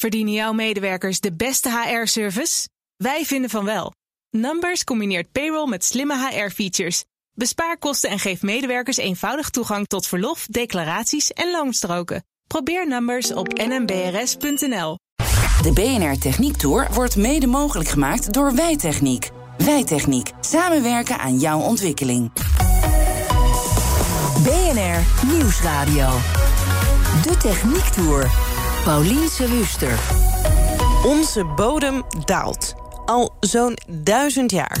Verdienen jouw medewerkers de beste HR-service? Wij vinden van wel. Numbers combineert payroll met slimme HR-features. Bespaar kosten en geef medewerkers eenvoudig toegang tot verlof, declaraties en loonstroken. Probeer Numbers op nmbrs.nl. De BNR Techniek Tour wordt mede mogelijk gemaakt door Wijtechniek. Wijtechniek. Samenwerken aan jouw ontwikkeling. BNR Nieuwsradio. De Techniek Tour. Paulien Seluster. Onze bodem daalt. Al zo'n duizend jaar.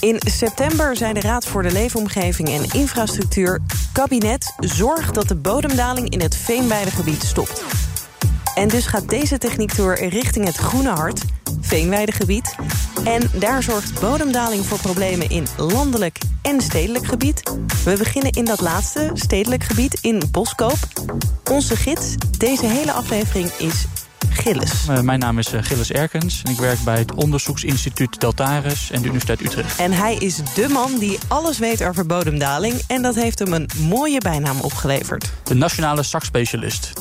In september zei de Raad voor de Leefomgeving en Infrastructuur... kabinet, zorg dat de bodemdaling in het Veenweidegebied stopt. En dus gaat deze techniektour richting het Groene Hart, Veenweidegebied. En daar zorgt bodemdaling voor problemen in landelijk en stedelijk gebied. We beginnen in dat laatste, stedelijk gebied, in Boskoop. Onze gids deze hele aflevering is Gilles. Uh, mijn naam is uh, Gilles Erkens en ik werk bij het onderzoeksinstituut Deltares en de Universiteit Utrecht. En hij is de man die alles weet over bodemdaling en dat heeft hem een mooie bijnaam opgeleverd. De nationale zakspecialist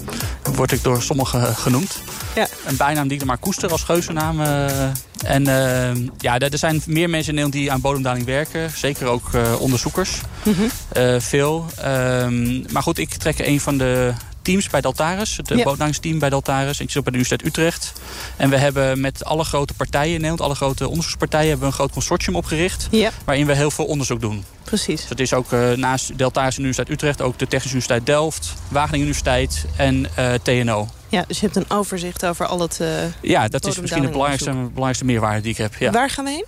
word ik door sommigen genoemd. Ja. Een bijnaam die ik er maar koester als geuzennaam. Uh, en ja, er zijn meer mensen in Nederland die aan bodemdaling werken. Zeker ook onderzoekers. Mm -hmm. veel. Ehm, maar goed, ik trek een van de teams bij Daltaris. Het Ja. bodemdalingsteam bij Daltaris. Ik zit ook bij de Universiteit Utrecht. En we hebben met alle grote partijen in Nederland... alle grote onderzoekspartijen... hebben we een groot consortium opgericht... Ja, waarin we heel veel onderzoek doen. precies. Dus dat is ook eh, naast Deltaris Universiteit Utrecht... ook de Technische Universiteit Delft, Wageningen Universiteit en eh, TNO. Ja, dus je hebt een overzicht over al het... eh, Ja, dat is misschien de belangrijkste, belangrijkste meerwaarde die ik heb. Ja. Waar gaan we heen?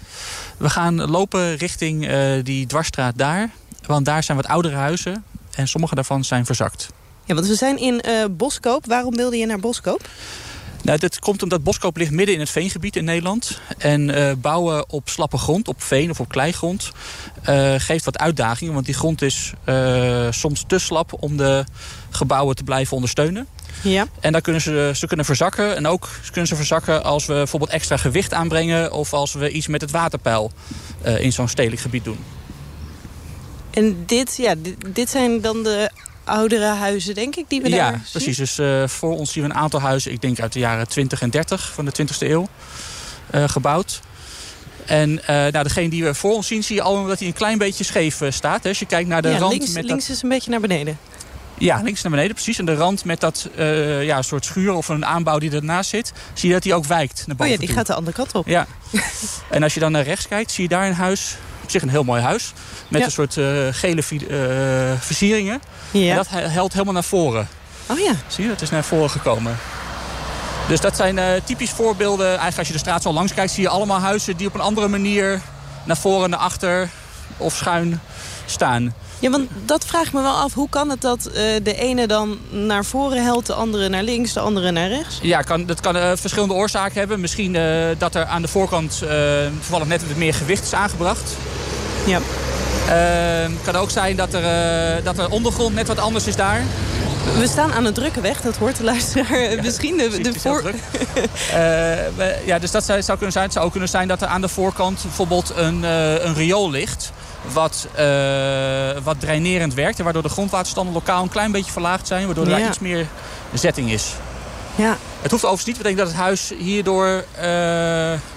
We gaan lopen richting eh, die dwarsstraat daar. Want daar zijn wat oudere huizen. En sommige daarvan zijn verzakt. Ja, want we zijn in eh, Boskoop. Waarom wilde je naar Boskoop? Nou, dit komt omdat Boskoop ligt midden in het veengebied in Nederland. En eh, bouwen op slappe grond, op veen of op kleigrond, eh, geeft wat uitdagingen. Want die grond is soms te slap om de gebouwen te blijven ondersteunen. Ja. En dan kunnen ze, ze kunnen verzakken. En ook kunnen ze verzakken als we bijvoorbeeld extra gewicht aanbrengen... of als we iets met het waterpeil in zo'n stedelijk gebied doen. En dit, ja, dit, dit zijn dan de oudere huizen, denk ik, die we daar Ja, precies. Dus eh, voor ons zien we een aantal huizen, ik denk uit de jaren 20 en 30 van de 20e eeuw, eh, gebouwd. En eh, nou, degene die we voor ons zien, zie je al dat hij een klein beetje scheef staat. Hè. Als je kijkt naar de ja, rand links, met links dat... is een beetje naar beneden. Ja, links naar beneden, precies. En de rand met dat eh, ja, soort schuur of een aanbouw die ernaast zit, zie je dat hij ook wijkt naar Oh boven ja, die toe. gaat de andere kant op. Ja. en als je dan naar rechts kijkt, zie je daar een huis, op zich een heel mooi huis, met Ja. een soort eh, gele eh, versieringen. Ja. En dat he- helpt helemaal naar voren. Oh ja. Zie je, dat is naar voren gekomen. Dus dat zijn eh, typisch voorbeelden. Eigenlijk als je de straat zo langs kijkt, zie je allemaal huizen die op een andere manier naar voren, naar achter of schuin staan. Ja, want dat vraag ik me wel af. Hoe kan het dat eh, de ene dan naar voren helt, de andere naar links, de andere naar rechts? Ja, kan, dat kan eh, verschillende oorzaken hebben. Misschien eh, dat er aan de voorkant toevallig net wat meer gewicht is aangebracht. Ja. Het kan ook zijn dat er, dat er ondergrond net wat anders is daar. We staan aan een drukke weg, dat hoort de luisteraar misschien. De, de voor... ja, dus dat zou zou kunnen zijn. Het zou ook kunnen zijn dat er aan de voorkant bijvoorbeeld een, een riool ligt. Wat, eh, wat drainerend werkt. En waardoor de grondwaterstanden lokaal een klein beetje verlaagd zijn. Waardoor er Ja. iets meer zetting is. Ja. Het hoeft overigens niet. We denken dat het huis hierdoor eh,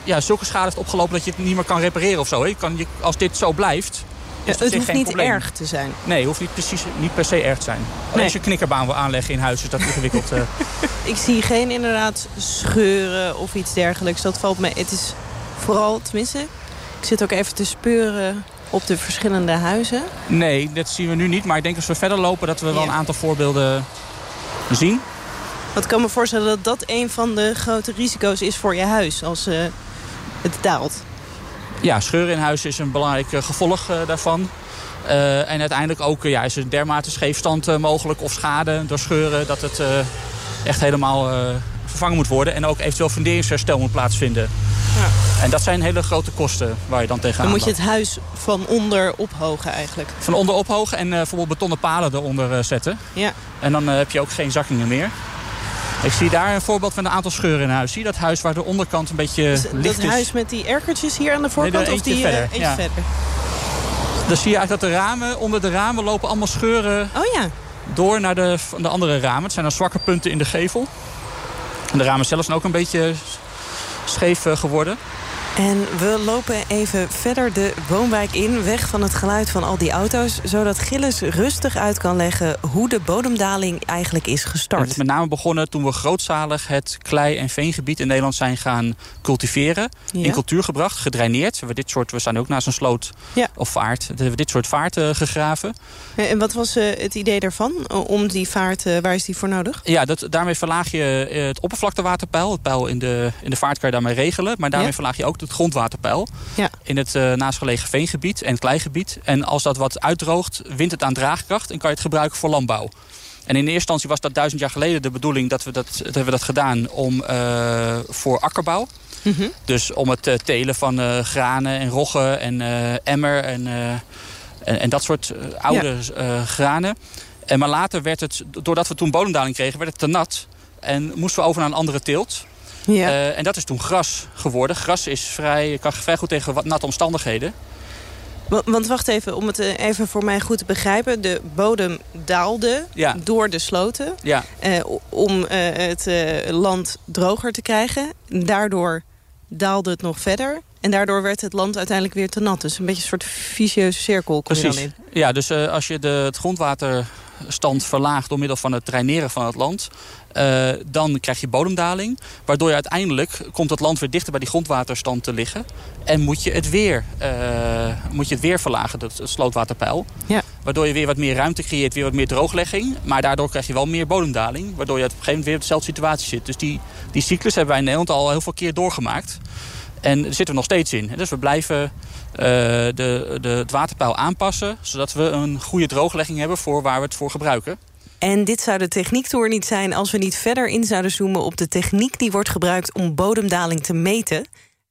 ja, zulke schade heeft opgelopen dat je het niet meer kan repareren of zo. Je kan, je, als dit zo blijft. Ja, het hoeft niet probleem. erg te zijn. Nee, hoeft niet, precies, niet per se erg te zijn. Alleen als je een knikkerbaan wil aanleggen in huis is dat ingewikkeld. eh. Ik zie geen inderdaad scheuren of iets dergelijks. Dat valt me. Het is vooral, tenminste, ik zit ook even te speuren op de verschillende huizen. Nee, dat zien we nu niet. Maar ik denk als we verder lopen dat we wel een aantal voorbeelden zien. Want ik kan me voorstellen dat dat een van de grote risico's is voor je huis als eh, het daalt. Ja, scheuren in huis is een belangrijk eh, gevolg eh, daarvan. En uiteindelijk ook ja, is er dermate scheefstand mogelijk of schade door scheuren... dat het echt helemaal vervangen moet worden. En ook eventueel funderingsherstel moet plaatsvinden. Ja. En dat zijn hele grote kosten waar je dan tegenaan Dan moet je het huis van onder ophogen eigenlijk. Van onder ophogen en eh, bijvoorbeeld betonnen palen eronder eh, zetten. Ja. En dan eh, heb je ook geen zakkingen meer. Ik zie daar een voorbeeld van een aantal scheuren in huis. Zie je dat huis waar de onderkant een beetje Dus licht dat is? huis met die erkertjes hier aan de voorkant er of die verder, eentje ja. verder? Dan zie je eigenlijk dat de ramen, onder de ramen lopen allemaal scheuren Oh ja. door naar de, de andere ramen. Het zijn dan zwakke punten in de gevel. De ramen zelf zijn ook een beetje scheef geworden. En we lopen even verder de woonwijk in, weg van het geluid van al die auto's... zodat Gilles rustig uit kan leggen hoe de bodemdaling eigenlijk is gestart. Het is met name begonnen toen we grootzalig het klei- en veengebied in Nederland zijn gaan cultiveren. In cultuur gebracht, gedraineerd. We, dit soort, we staan ook naast een sloot of vaart. We hebben dit soort vaarten gegraven. En wat was uh, het idee daarvan? Om die vaart, uh, waar is die voor nodig? Ja, dat, daarmee verlaag je eh, het oppervlaktewaterpeil. Het peil in de, in de vaart kan je daarmee regelen. Maar daarmee verlaag je ook het grondwaterpeil. Ja. In het uh, naastgelegen veengebied en kleigebied. En als dat wat uitdroogt, wint het aan draagkracht en kan je het gebruiken voor landbouw. En in eerste instantie was dat duizend jaar geleden de bedoeling dat we dat, dat hebben we dat gedaan om, uh, voor akkerbouw. Mm -hmm. Dus om het uh, telen van uh, granen en roggen en emmer en, en, en, dat soort oude ja. granen. En maar later werd het, doordat we toen bodemdaling kregen, werd het te nat. En moesten we over naar een andere teelt. Ja. Uh, en dat is toen gras geworden. Gras is vrij, kan vrij goed tegen wat natte omstandigheden. Want wacht even, om het eh, even voor mij goed te begrijpen. De bodem daalde ja. door de sloten. Ja. Uh, om uh, het land droger te krijgen. Daardoor daalde het nog verder. En daardoor werd het land uiteindelijk weer te nat. Dus een beetje een soort vicieuze cirkel kom Precies. je dan in. Ja, dus als je de, het grondwaterstand verlaagt... door middel van het draineren van het land... Uh, dan krijg je bodemdaling. Waardoor je uiteindelijk komt het land weer dichter bij die grondwaterstand te liggen. En moet je het weer, uh, moet je het weer verlagen, het, het slootwaterpeil. Ja. Waardoor je weer wat meer ruimte creëert, weer wat meer drooglegging. Maar daardoor krijg je wel meer bodemdaling. Waardoor je op een gegeven moment weer op dezelfde situatie zit. Dus die, die cyclus hebben wij in Nederland al heel veel keer doorgemaakt. En daar zitten we nog steeds in. Dus we blijven uh, de, de, het waterpeil aanpassen... zodat we een goede drooglegging hebben voor waar we het voor gebruiken. En dit zou de techniektour niet zijn als we niet verder in zouden zoomen op de techniek die wordt gebruikt om bodemdaling te meten.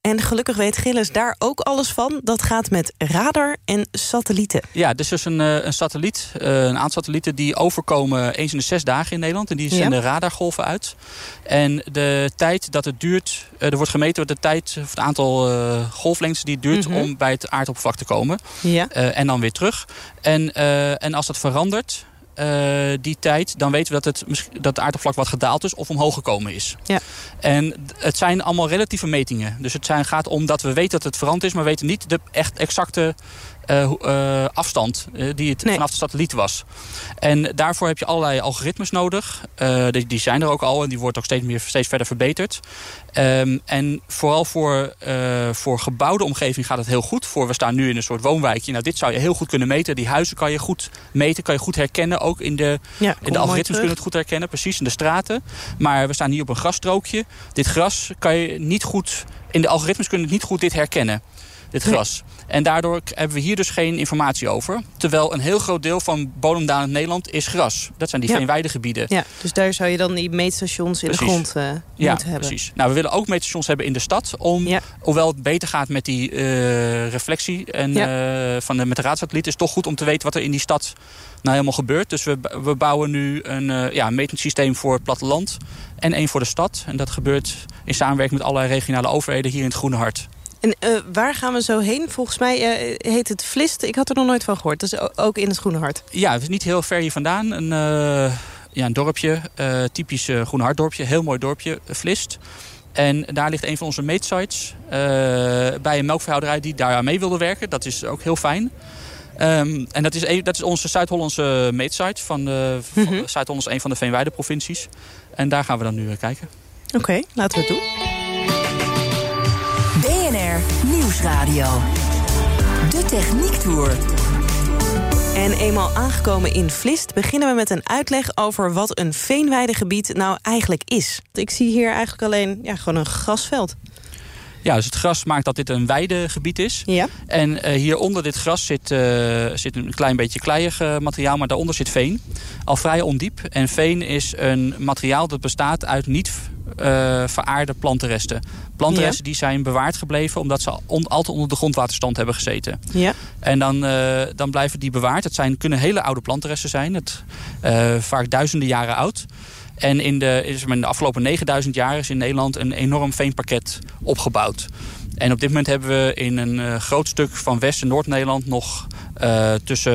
En gelukkig weet Gilles daar ook alles van. Dat gaat met radar en satellieten. Ja, dus is een, een satelliet, een aantal satellieten die overkomen eens in de zes dagen in Nederland. En die zenden ja. radargolven uit. En de tijd dat het duurt, er wordt gemeten de tijd, of het aantal uh, golflengtes die het duurt mm -hmm. om bij het aardoppervlak te komen. Ja. Uh, en dan weer terug. En, uh, en als dat verandert, uh, die tijd... dan weten we dat het, dat het aardoppervlak wat gedaald is of omhoog gekomen is. Ja. En het zijn allemaal relatieve metingen. Dus het zijn, gaat om dat we weten dat het veranderd is... maar we weten niet de echt exacte afstand uh, die het nee. vanaf de satelliet was. En daarvoor heb je allerlei algoritmes nodig. Die, die, zijn er ook al en die wordt ook steeds, meer, steeds verder verbeterd. Um, en vooral voor, voor gebouwde omgeving gaat het heel goed. Voor, we staan nu in een soort woonwijkje. Nou, dit zou je heel goed kunnen meten. Die huizen kan je goed meten, kan je goed herkennen. Ook in de, ja, in de algoritmes kunnen het goed herkennen, precies, in de straten. Maar we staan hier op een grasstrookje. Dit gras kan je niet goed... In de algoritmes kunnen het niet goed dit herkennen dit gras. Nee. En daardoor hebben we hier dus geen informatie over. Terwijl een heel groot deel van bodemdaling in Nederland is gras. Dat zijn die ja. veenweidegebieden. Ja, dus daar zou je dan die meetstations in precies. de grond uh, ja, moeten hebben. precies. Nou, we willen ook meetstations hebben in de stad. Om, ja. Hoewel het beter gaat met die uh, reflectie en, ja. uh, van de, met de raadsatelliet... is het toch goed om te weten wat er in die stad nou helemaal gebeurt. Dus we, we bouwen nu een ja, metingssysteem voor het platteland en één voor de stad. En dat gebeurt in samenwerking met allerlei regionale overheden hier in het Groene Hart. En uh, waar gaan we zo heen? Volgens mij uh, heet het Vlist. Ik had er nog nooit van gehoord. Dat is ook in het Groene Hart. Ja, het is niet heel ver hier vandaan. Een, uh, ja, een dorpje, typisch Groene Hart dorpje. Heel mooi dorpje, Vlist. En daar ligt een van onze meetsites bij een melkveehouderij die daar aan mee wilde werken. Dat is ook heel fijn. Um, en dat is, dat is onze Zuid-Hollandse meetsite. Van de, mm -hmm. Zuid-Holland is een van de Veenweide provincies. En daar gaan we dan nu kijken. Oké, okay, laten we het doen. BNR Nieuwsradio. De Techniek Tour. En eenmaal aangekomen in Vlist beginnen we met een uitleg over wat een veenweidegebied nou eigenlijk is. Ik zie hier eigenlijk alleen ja, gewoon een grasveld. Ja, dus het gras maakt dat dit een weidegebied is. Ja. En uh, hier onder dit gras zit, uh, zit een klein beetje kleiig uh, materiaal, maar daaronder zit veen. Al vrij ondiep. En veen is een materiaal dat bestaat uit niet veraarde plantenresten. Plantenresten ja. die zijn bewaard gebleven omdat ze on, altijd onder de grondwaterstand hebben gezeten. Ja. En dan, dan blijven die bewaard. Het zijn, kunnen hele oude plantenresten zijn. Het, vaak duizenden jaren oud. En in de, in de afgelopen 9000 jaar is in Nederland een enorm veenpakket opgebouwd. En op dit moment hebben we in een uh, groot stuk van West- en Noord-Nederland nog uh, tussen,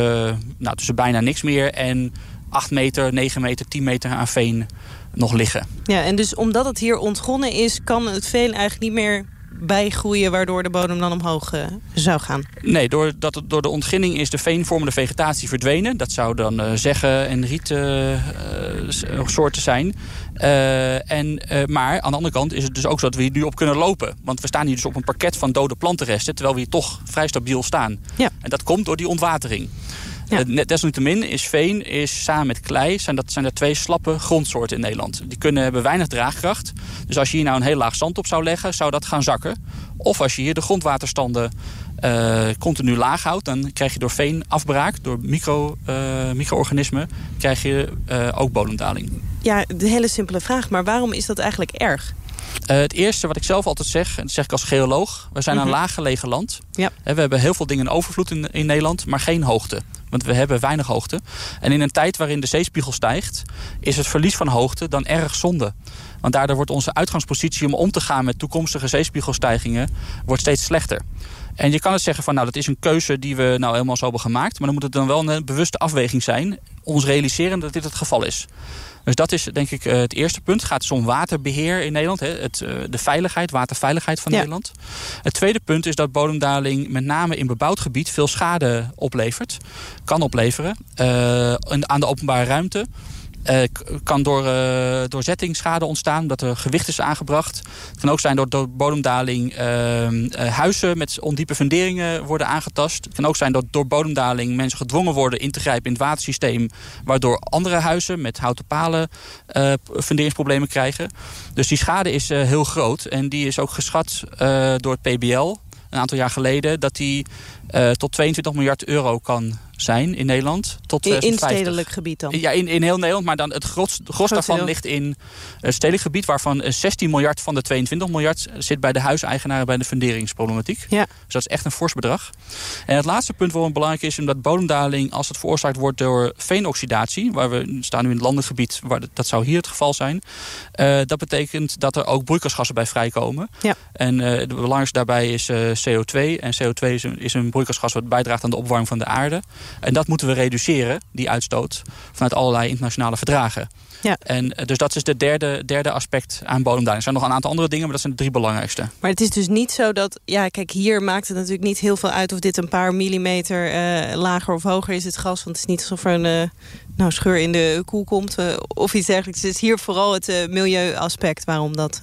nou, tussen bijna niks meer en 8 meter, 9 meter, 10 meter aan veen nog liggen. Ja, en dus omdat het hier ontgonnen is... kan het veen eigenlijk niet meer bijgroeien... waardoor de bodem dan omhoog uh, zou gaan? Nee, door, dat, door de ontginning is de veenvormende vegetatie verdwenen. Dat zou dan uh, zeggen en rietsoorten uh, zijn. en, maar aan de andere kant is het dus ook zo dat we hier nu op kunnen lopen. Want we staan hier dus op een parket van dode plantenresten... terwijl we hier toch vrij stabiel staan. Ja. En dat komt door die ontwatering. Ja. Desalniettemin is veen is samen met klei... Zijn dat zijn er twee slappe grondsoorten in Nederland. Die kunnen hebben weinig draagkracht. Dus als je hier nou een heel laag zand op zou leggen... zou dat gaan zakken. Of als je hier de grondwaterstanden uh, continu laag houdt... dan krijg je door veenafbraak, door micro, uh, micro-organismen... krijg je uh, ook bodemdaling. Ja, de hele simpele vraag. Maar waarom is dat eigenlijk erg? Uh, het eerste wat ik zelf altijd zeg, en dat zeg ik als geoloog... we zijn mm -hmm. een laag gelegen land. Ja. We hebben heel veel dingen in overvloed in, in Nederland, maar geen hoogte. Want we hebben weinig hoogte. En in een tijd waarin de zeespiegel stijgt... is het verlies van hoogte dan erg zonde. Want daardoor wordt onze uitgangspositie om om te gaan... met toekomstige zeespiegelstijgingen wordt steeds slechter. En je kan het zeggen van, nou, dat is een keuze die we nou helemaal zo hebben gemaakt. Maar dan moet het dan wel een bewuste afweging zijn. Ons realiseren dat dit het geval is. Dus dat is denk ik het eerste punt. Het gaat dus om waterbeheer in Nederland. Hè. Het, de veiligheid, waterveiligheid van ja. Nederland. Het tweede punt is dat bodemdaling met name in bebouwd gebied veel schade oplevert. Kan opleveren. Uh, aan de openbare ruimte. Uh, kan door, uh, door zettingsschade ontstaan, omdat er gewicht is aangebracht. Het kan ook zijn door, door bodemdaling uh, huizen met ondiepe funderingen worden aangetast. Het kan ook zijn dat door bodemdaling mensen gedwongen worden in te grijpen in het watersysteem. Waardoor andere huizen met houten palen funderingsproblemen krijgen. Dus die schade is heel groot en die is ook geschat door het PBL een aantal jaar geleden. Dat die tot 22 miljard euro kan zijn in Nederland. Tot in, in stedelijk gebied dan? Ja, in, in heel Nederland. Maar dan het gros, gros daarvan deel. ligt in uh, stedelijk gebied... waarvan 16 miljard van de 22 miljard zit bij de huiseigenaren... bij de funderingsproblematiek. Ja. Dus dat is echt een fors bedrag. En het laatste punt waarom het belangrijk is... omdat bodemdaling, als het veroorzaakt wordt door veenoxidatie... waar we staan nu in het landengebied, waar dat zou hier het geval zijn... Uh, dat betekent dat er ook broeikasgassen bij vrijkomen. Ja. En uh, het belangrijkste daarbij is CO2. En CO2 is een, is een broeikasgas wat bijdraagt aan de opwarming van de aarde. En dat moeten we reduceren, die uitstoot, vanuit allerlei internationale verdragen. Ja. En dus dat is de derde, derde aspect aan bodemdaling. Er zijn nog een aantal andere dingen, maar dat zijn de drie belangrijkste. Maar het is dus niet zo dat... Ja, kijk, hier maakt het natuurlijk niet heel veel uit... of dit een paar millimeter uh, lager of hoger is, het gas. Want het is niet alsof er een uh, nou, scheur in de koel komt uh, of iets dergelijks. Het is hier vooral het milieuaspect waarom dat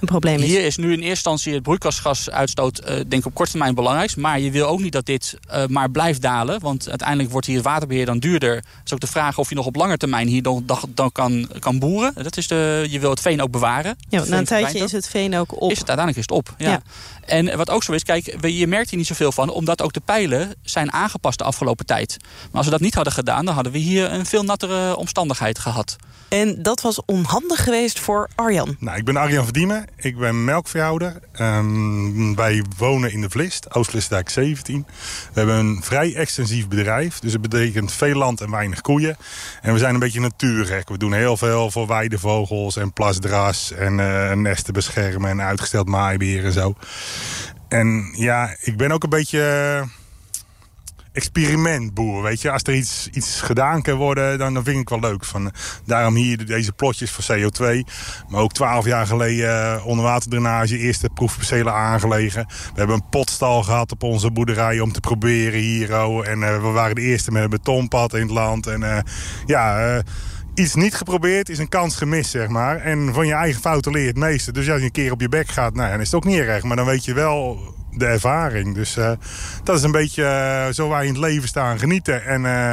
een probleem is. Hier is nu in eerste instantie het broeikasgasuitstoot uh, denk ik op korte termijn belangrijk. Maar je wil ook niet dat dit uh, maar blijft dalen. Want uiteindelijk wordt hier het waterbeheer dan duurder. Het is ook de vraag of je nog op lange termijn hier dan, dan kan, kan boeren. Dat is de, je wil het veen ook bewaren. Ja, na een tijdje is het veen ook op. Is het uiteindelijk is het op, ja. ja. En wat ook zo is, kijk, je merkt hier niet zoveel van... omdat ook de pijlen zijn aangepast de afgelopen tijd. Maar als we dat niet hadden gedaan... dan hadden we hier een veel nattere omstandigheid gehad. En dat was onhandig geweest voor Arjan. Nou, ik ben Arjan Verdiemen. Ik ben melkveehouder. Um, wij wonen in de Vlist, Oost-Vlistdijk 17. We hebben een vrij extensief bedrijf. Dus het betekent veel land en weinig koeien. En we zijn een beetje natuurgek. We doen heel veel voor weidevogels en plasdras... en uh, nesten beschermen en uitgesteld maaibeer en zo. En ja, ik ben ook een beetje experimentboer, weet je. Als er iets, iets gedaan kan worden, dan, dan vind ik wel leuk. Van, daarom hier deze plotjes voor CO2. Maar ook twaalf jaar geleden onderwaterdrainage, eerste proefpercelen aangelegen. We hebben een potstal gehad op onze boerderij om te proberen hier. En uh, we waren de eerste met een betonpad in het land. En uh, ja... Iets niet geprobeerd is een kans gemist, zeg maar. En van je eigen fouten leer je het meeste. Dus als je een keer op je bek gaat, nou, dan is het ook niet erg. Maar dan weet je wel de ervaring. Dus uh, dat is een beetje uh, zo wij in het leven staan. Genieten en, uh,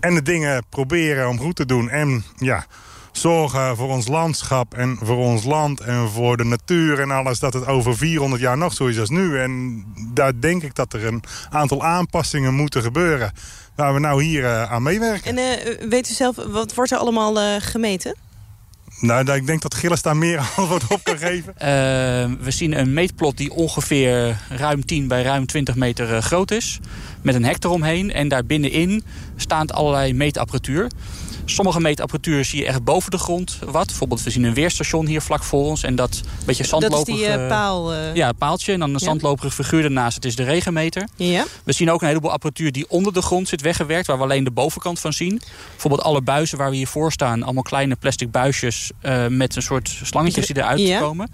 en de dingen proberen om goed te doen. En ja, zorgen voor ons landschap en voor ons land en voor de natuur en alles... dat het over 400 jaar nog zo is als nu. En daar denk ik dat er een aantal aanpassingen moeten gebeuren... waar we nou hier aan meewerken. En weet u zelf, wat wordt er allemaal gemeten? Nou, ik denk dat Gilles daar meer antwoord op kan geven. Uh, we zien een meetplot die ongeveer ruim 10 bij ruim 20 meter uh, groot is. Met een hek eromheen. En daar binnenin staat allerlei meetapparatuur. Sommige meetapparatuur zie je echt boven de grond wat. Bijvoorbeeld, we zien een weerstation hier vlak voor ons. En dat beetje zandloperig... Dat is die uh, paal... Uh... Ja, paaltje. En dan een zandloperig figuur ernaast. Het is de regenmeter. Ja. We zien ook een heleboel apparatuur die onder de grond zit weggewerkt. Waar we alleen de bovenkant van zien. Bijvoorbeeld alle buizen waar we hier voor staan. Allemaal kleine plastic buisjes uh, met een soort slangetjes die eruit ja. komen.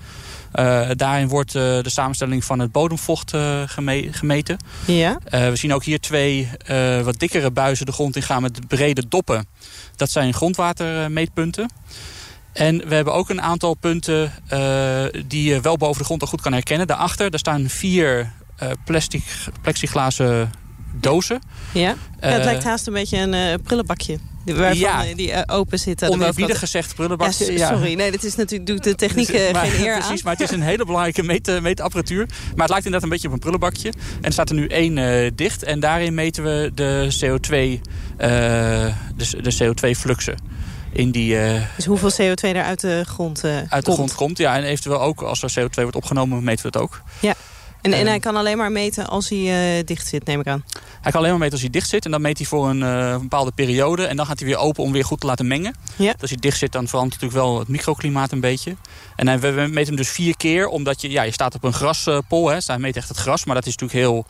Uh, daarin wordt uh, de samenstelling van het bodemvocht uh, geme gemeten. Ja. we zien ook hier twee wat dikkere buizen de grond in gaan met brede doppen. Dat zijn grondwatermeetpunten. En we hebben ook een aantal punten die je wel boven de grond al goed kan herkennen. Daarachter daar staan vier plastic, plexiglazen dozen. Ja, ja het lijkt haast een beetje een prullenbakje. Waarvan ja. die uh, open zitten. Onerbiedig gezegd prullenbakje. Ja, sorry, nee, dat is natuurlijk, doet de techniek uh, maar, geen eer Precies, aan. maar het is een hele belangrijke meet, meetapparatuur. Maar het lijkt inderdaad een beetje op een prullenbakje. En er staat er nu één uh, dicht. En daarin meten we de CO2, de, de CO2-fluxen. In die, dus hoeveel CO2 er uit de grond Uit komt. de grond komt, ja. En eventueel ook, als er CO2 wordt opgenomen, meten we het ook. Ja. En, en hij kan alleen maar meten als hij uh, dicht zit, neem ik aan. Hij kan alleen maar meten als hij dicht zit. En dan meet hij voor een uh, bepaalde periode. En dan gaat hij weer open om weer goed te laten mengen. Ja. Als hij dicht zit, dan verandert natuurlijk wel het microklimaat een beetje. En hij, we, we meten hem dus vier keer. Omdat je, ja, je staat op een graspol. Hè, dus hij meet echt het gras. Maar dat is natuurlijk heel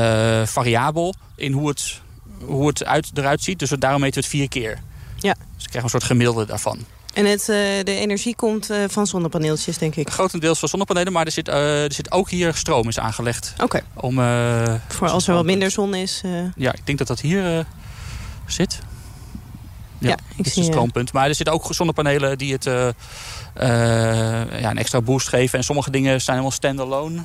uh, variabel in hoe het, hoe het uit, eruit ziet. Dus daarom meten we het vier keer. Ja. Dus ik krijg een soort gemiddelde daarvan. En het, uh, de energie komt uh, van zonnepaneeltjes, denk ik? Grotendeels van zonnepanelen, maar er zit, uh, er zit ook hier stroom is aangelegd. Oké. Okay. Voor als er wat minder zon is? Ja, ik denk dat dat hier zit. Ja, ja ik zie een stroompunt. Maar er zitten ook zonnepanelen die het ja, een extra boost geven. En sommige dingen zijn helemaal standalone.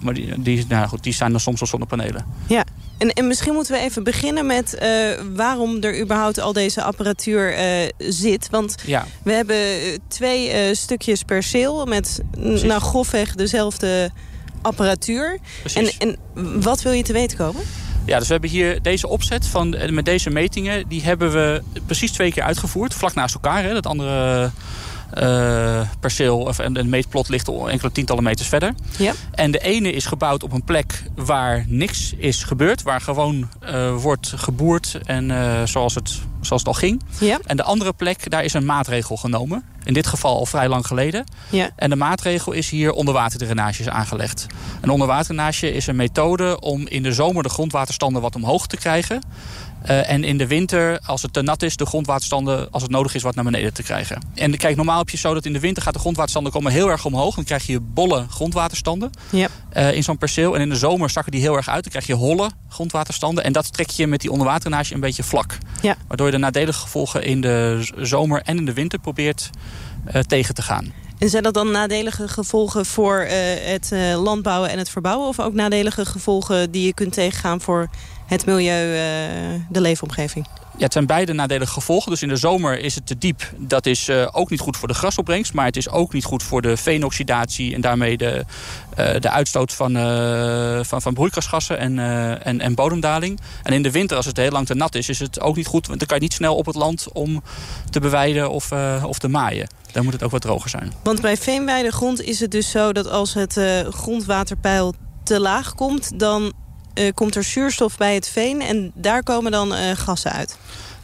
Maar die, die, nou goed, die zijn dan soms al zonnepanelen. Ja, en, en misschien moeten we even beginnen met uh, waarom er überhaupt al deze apparatuur uh, zit. Want ja. we hebben twee uh, stukjes perceel met nou, grofweg dezelfde apparatuur. En, en wat wil je te weten komen? Ja, dus we hebben hier deze opzet van, met deze metingen... die hebben we precies twee keer uitgevoerd, vlak naast elkaar. Hè, dat andere... Uh, perceel of een, een meetplot ligt enkele tientallen meters verder. Ja. En de ene is gebouwd op een plek waar niks is gebeurd. Waar gewoon uh, wordt geboerd en uh, zoals, het, zoals het al ging. Ja. En de andere plek, daar is een maatregel genomen. In dit geval al vrij lang geleden. Ja. En de maatregel is hier onderwaterdrainages aangelegd. Een onderwaterdrainage is een methode om in de zomer de grondwaterstanden wat omhoog te krijgen. Uh, en in de winter, als het te nat is, de grondwaterstanden, als het nodig is, wat naar beneden te krijgen. En kijk, normaal heb je zo dat in de winter gaat de grondwaterstanden komen heel erg omhoog. Dan krijg je bolle grondwaterstanden uh, in zo'n perceel. En in de zomer zakken die heel erg uit. Dan krijg je holle grondwaterstanden. En dat trek je met die onderwaterdrainage een beetje vlak. Ja. Waardoor je de nadelige gevolgen in de zomer en in de winter probeert uh, tegen te gaan. En zijn dat dan nadelige gevolgen voor het landbouwen en het verbouwen? Of ook nadelige gevolgen die je kunt tegengaan voor het milieu, uh, de leefomgeving? Ja, het zijn beide nadelige gevolgen. Dus in de zomer is het te diep. Dat is uh, ook niet goed voor de grasopbrengst. Maar het is ook niet goed voor de veenoxidatie. En daarmee de, uh, de uitstoot van, uh, van, van broeikasgassen en, en, en bodemdaling. En in de winter, als het heel lang te nat is, is het ook niet goed. Want dan kan je niet snel op het land om te beweiden of, of te maaien. Dan moet het ook wat droger zijn. Want bij veenweidegrond is het dus zo dat als het grondwaterpeil te laag komt... dan komt er zuurstof bij het veen en daar komen dan uh, gassen uit.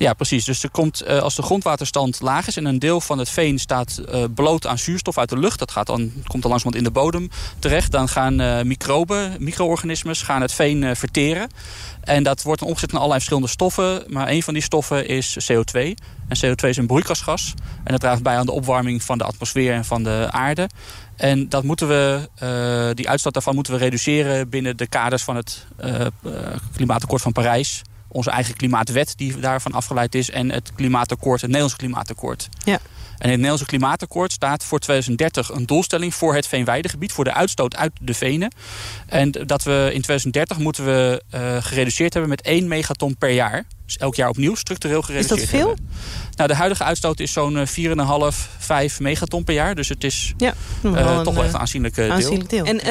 Ja, precies. Dus er komt, uh, als de grondwaterstand laag is en een deel van het veen staat uh, bloot aan zuurstof uit de lucht, dat gaat dan, komt dan langzamerhand in de bodem terecht, dan gaan uh, microben, micro-organismes, gaan het veen verteren. En dat wordt dan opgezet in allerlei verschillende stoffen, maar een van die stoffen is CO2. En CO2 is een broeikasgas en dat draagt bij aan de opwarming van de atmosfeer en van de aarde. En dat moeten we, die uitstoot daarvan moeten we reduceren binnen de kaders van het klimaatakkoord van Parijs. Onze eigen klimaatwet die daarvan afgeleid is. En het klimaatakkoord, het Nederlandse klimaatakkoord. Ja. En in het Nederlandse klimaatakkoord staat voor 2030 een doelstelling voor het veenweidegebied. Voor de uitstoot uit de venen. En dat we in 2030 moeten we uh, gereduceerd hebben met 1 megaton per jaar. Dus elk jaar opnieuw structureel gereduceerd Is dat veel? Hebben. Nou, de huidige uitstoot is zo'n 4,5, 5 megaton per jaar. Dus het is ja, uh, een, toch wel echt een aanzienlijk deel. Aanzienlijk deel. En uh,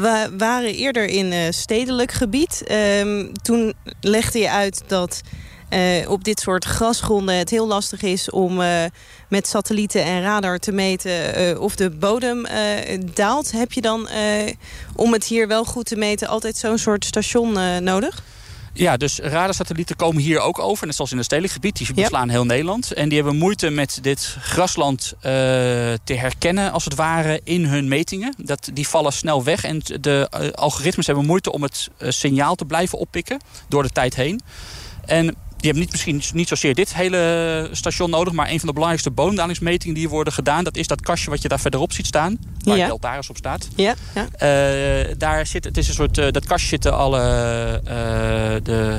we waren eerder in uh, stedelijk gebied. Um, toen legde je uit dat uh, op dit soort grasgronden het heel lastig is om uh, met satellieten en radar te meten uh, of de bodem daalt. Heb je dan, om het hier wel goed te meten, altijd zo'n soort station nodig? Ja, dus radarsatellieten komen hier ook over. Net zoals in het stedelijk gebied. Die beslaan heel Nederland. En die hebben moeite met dit grasland uh, te herkennen, als het ware, in hun metingen. Dat, die vallen snel weg. En de uh, algoritmes hebben moeite om het uh, signaal te blijven oppikken door de tijd heen. En je hebt niet, misschien niet zozeer dit hele station nodig... maar een van de belangrijkste bodemdalingsmetingen die worden gedaan... dat is dat kastje wat je daar verderop ziet staan. Waar ja. Deltaris op staat. Ja, ja. Uh, daar zit, het is een soort, uh, dat kastje zitten alle uh, de,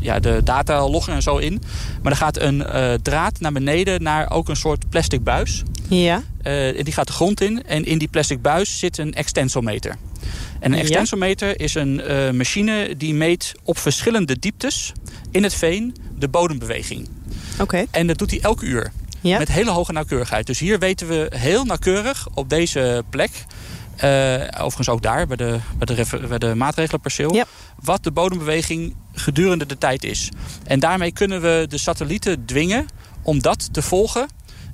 ja, de data loggen en zo in. Maar er gaat een draad naar beneden naar ook een soort plastic buis. Ja. en die gaat de grond in. En in die plastic buis zit een extensometer. En een extensometer is een machine die meet op verschillende dieptes in het veen de bodembeweging. Oké. Okay. En dat doet hij elke uur. Ja. Met hele hoge nauwkeurigheid. Dus hier weten we heel nauwkeurig op deze plek... Uh, overigens ook daar, bij de, bij de, bij de maatregelenperceel... Ja. wat de bodembeweging gedurende de tijd is. En daarmee kunnen we de satellieten dwingen om dat te volgen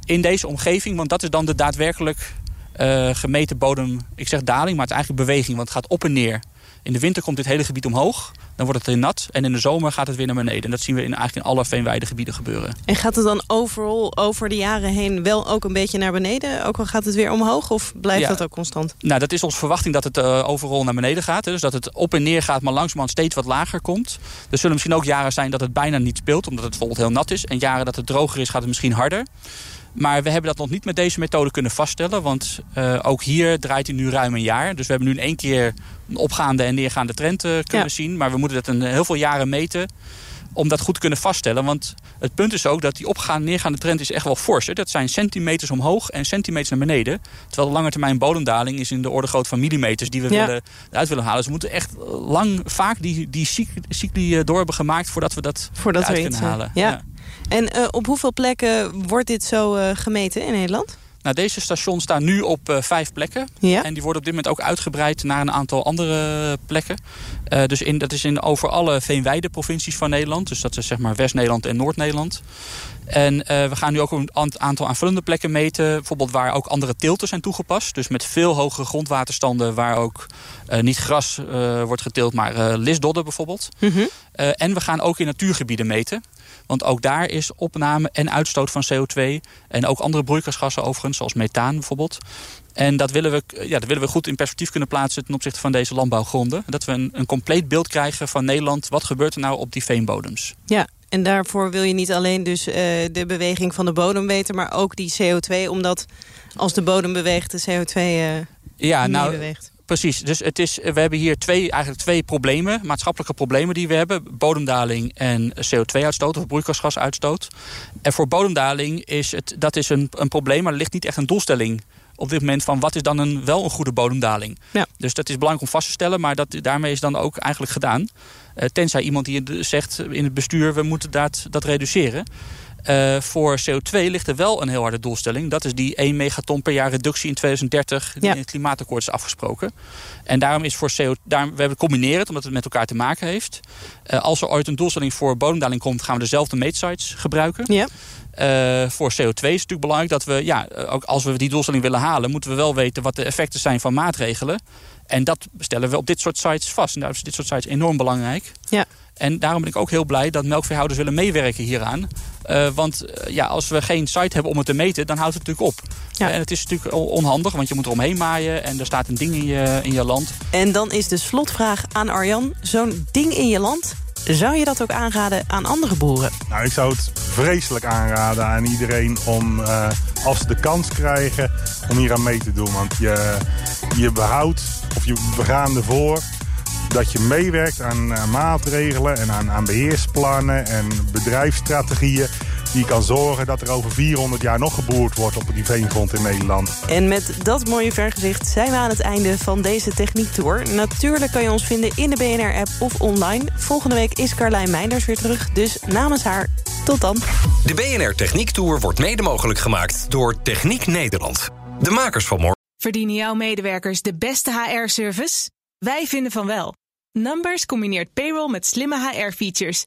in deze omgeving. Want dat is dan de daadwerkelijk uh, gemeten bodem, ik zeg daling, maar het is eigenlijk beweging. Want het gaat op en neer. In de winter komt dit hele gebied omhoog. Dan wordt het heel nat. En in de zomer gaat het weer naar beneden. En dat zien we in, eigenlijk in alle veenweidegebieden gebeuren. En gaat het dan overal over de jaren heen wel ook een beetje naar beneden? Ook al gaat het weer omhoog? Of blijft Ja. dat ook constant? Nou, dat is onze verwachting dat het uh, overal naar beneden gaat. Hè. Dus dat het op en neer gaat, maar langzamerhand steeds wat lager komt. Er zullen misschien ook jaren zijn dat het bijna niet speelt. Omdat het bijvoorbeeld heel nat is. En jaren dat het droger is, gaat het misschien harder. Maar we hebben dat nog niet met deze methode kunnen vaststellen. Want uh, ook hier draait hij nu ruim een jaar. Dus we hebben nu in één keer een opgaande en neergaande trend uh, kunnen Ja. zien. Maar we moeten dat in heel veel jaren meten om dat goed te kunnen vaststellen. Want het punt is ook dat die opgaande neergaande trend is echt wel fors. Hè. Dat zijn centimeters omhoog en centimeters naar beneden. Terwijl de lange termijn bodemdaling is in de orde groot van millimeters... die we Ja. willen, eruit willen halen. Dus we moeten echt lang vaak die, die cycli- eh, door hebben gemaakt... voordat we dat Voordat eruit we kunnen eh, halen. ja. En uh, op hoeveel plekken wordt dit zo uh, gemeten in Nederland? Nou, deze stations staan nu op uh, vijf plekken. Ja. En die worden op dit moment ook uitgebreid naar een aantal andere plekken. Uh, dus in, dat is in over alle veenweide provincies van Nederland. Dus dat is zeg maar West-Nederland en Noord-Nederland. En uh, we gaan nu ook een aantal aanvullende plekken meten. Bijvoorbeeld waar ook andere teelten zijn toegepast. Dus met veel hogere grondwaterstanden waar ook niet gras wordt geteeld, maar lisdodden bijvoorbeeld. Mm -hmm. en we gaan ook in natuurgebieden meten. Want ook daar is opname en uitstoot van CO2 en ook andere broeikasgassen overigens, zoals methaan bijvoorbeeld. En dat willen, we, ja, dat willen we goed in perspectief kunnen plaatsen ten opzichte van deze landbouwgronden. Dat we een, een compleet beeld krijgen van Nederland. Wat gebeurt er nou op die veenbodems? Ja, en daarvoor wil je niet alleen dus uh, de beweging van de bodem weten, maar ook die CO2. Omdat als de bodem beweegt, de CO2 uh, ja, nou, beweegt. Precies, dus het is, we hebben hier twee, eigenlijk twee problemen, maatschappelijke problemen die we hebben. Bodemdaling en CO2-uitstoot of broeikasgasuitstoot. En voor bodemdaling is het, dat is een, een probleem, maar er ligt niet echt een doelstelling op dit moment van wat is dan een, wel een goede bodemdaling. Ja. Dus dat is belangrijk om vast te stellen, maar dat, daarmee is dan ook eigenlijk gedaan. Uh, tenzij iemand die zegt in het bestuur, we moeten dat, dat reduceren. Uh, voor CO2 ligt er wel een heel harde doelstelling. Dat is die 1 megaton per jaar reductie in 2030 die Ja. in het klimaatakkoord is afgesproken. En daarom is voor CO2, daarom, we hebben combineren het omdat het met elkaar te maken heeft. Uh, als er ooit een doelstelling voor bodemdaling komt, gaan we dezelfde meetsites gebruiken. Ja. Uh, voor CO2 is het natuurlijk belangrijk dat we, ja, ook als we die doelstelling willen halen, moeten we wel weten wat de effecten zijn van maatregelen. En dat stellen we op dit soort sites vast. En daarom is dit soort sites enorm belangrijk. Ja. En daarom ben ik ook heel blij dat melkveehouders willen meewerken hieraan. Uh, want uh, ja, als we geen site hebben om het te meten, dan houdt het natuurlijk op. Ja. En het is natuurlijk onhandig, want je moet er omheen maaien... en er staat een ding in je, in je land. En dan is de slotvraag aan Arjan. Zo'n ding in je land, zou je dat ook aanraden aan andere boeren? Nou, ik zou het vreselijk aanraden aan iedereen om, uh, als ze de kans krijgen, om hier aan mee te doen. Want je, je behoudt, of je, we gaan ervoor dat je meewerkt aan, aan maatregelen en aan, aan beheersplannen en bedrijfsstrategieën die kan zorgen dat er over 400 jaar nog geboerd wordt op die veengrond in Nederland. En met dat mooie vergezicht zijn we aan het einde van deze techniektour. Natuurlijk kan je ons vinden in de BNR-app of online. Volgende week is Carlijn Meinders weer terug, dus namens haar tot dan. De BNR Techniektour wordt mede mogelijk gemaakt door Techniek Nederland. De makers van morgen. Verdienen jouw medewerkers de beste HR-service? Wij vinden van wel. Numbers combineert payroll met slimme HR-features.